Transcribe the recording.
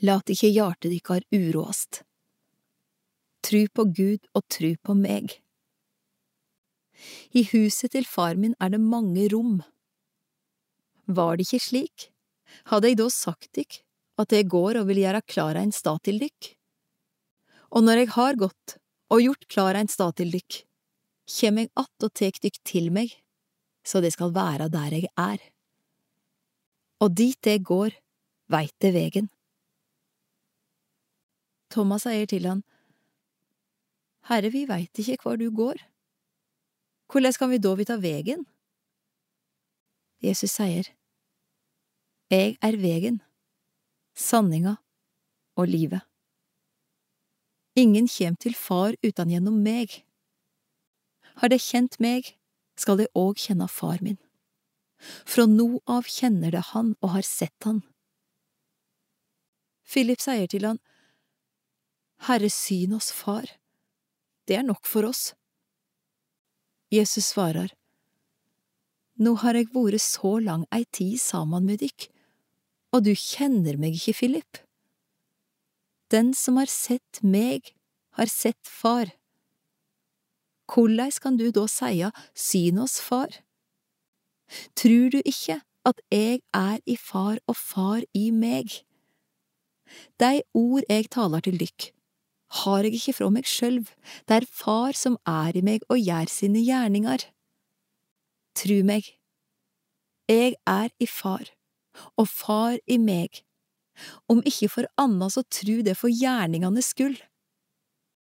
lat ikkje hjartet dykkar uroast. Tru på Gud og tru på meg. I huset til far min er det mange rom. Var det ikke slik, hadde jeg da sagt dykk at jeg går og vil gjøre klar ein stad til dykk? Og når jeg har gått og gjort klar ein stad til dykk, kjem eg att og tek dykk til meg, så det skal være der jeg er. Og dit jeg går, veit det vegen. Thomas sier til han, Herre, vi veit ikke hvor du går. Hvordan kan vi da vite vegen? Jesus sier, Jeg er vegen, sanninga og livet. Ingen kjem til Far uten gjennom meg. Har de kjent meg, skal de òg kjenne Far min. Fra nå av kjenner de Han og har sett Han. Philip sier til han, Herre, syn oss Far, det er nok for oss. Jesus svarer, Nå har eg vært så lang ei tid saman med dykk, og du kjenner meg ikke, Philip. Den som har sett meg, har sett Far. Korleis kan du da seia syn oss, Far? Trur du ikke at eg er i Far og Far i meg? De ord eg taler til dykk, har eg ikke fra meg sjølv, det er Far som er i meg og gjør sine gjerningar. Tru meg, eg er i Far, og Far i meg. Om ikke for anna så tru det for gjerninganes skyld.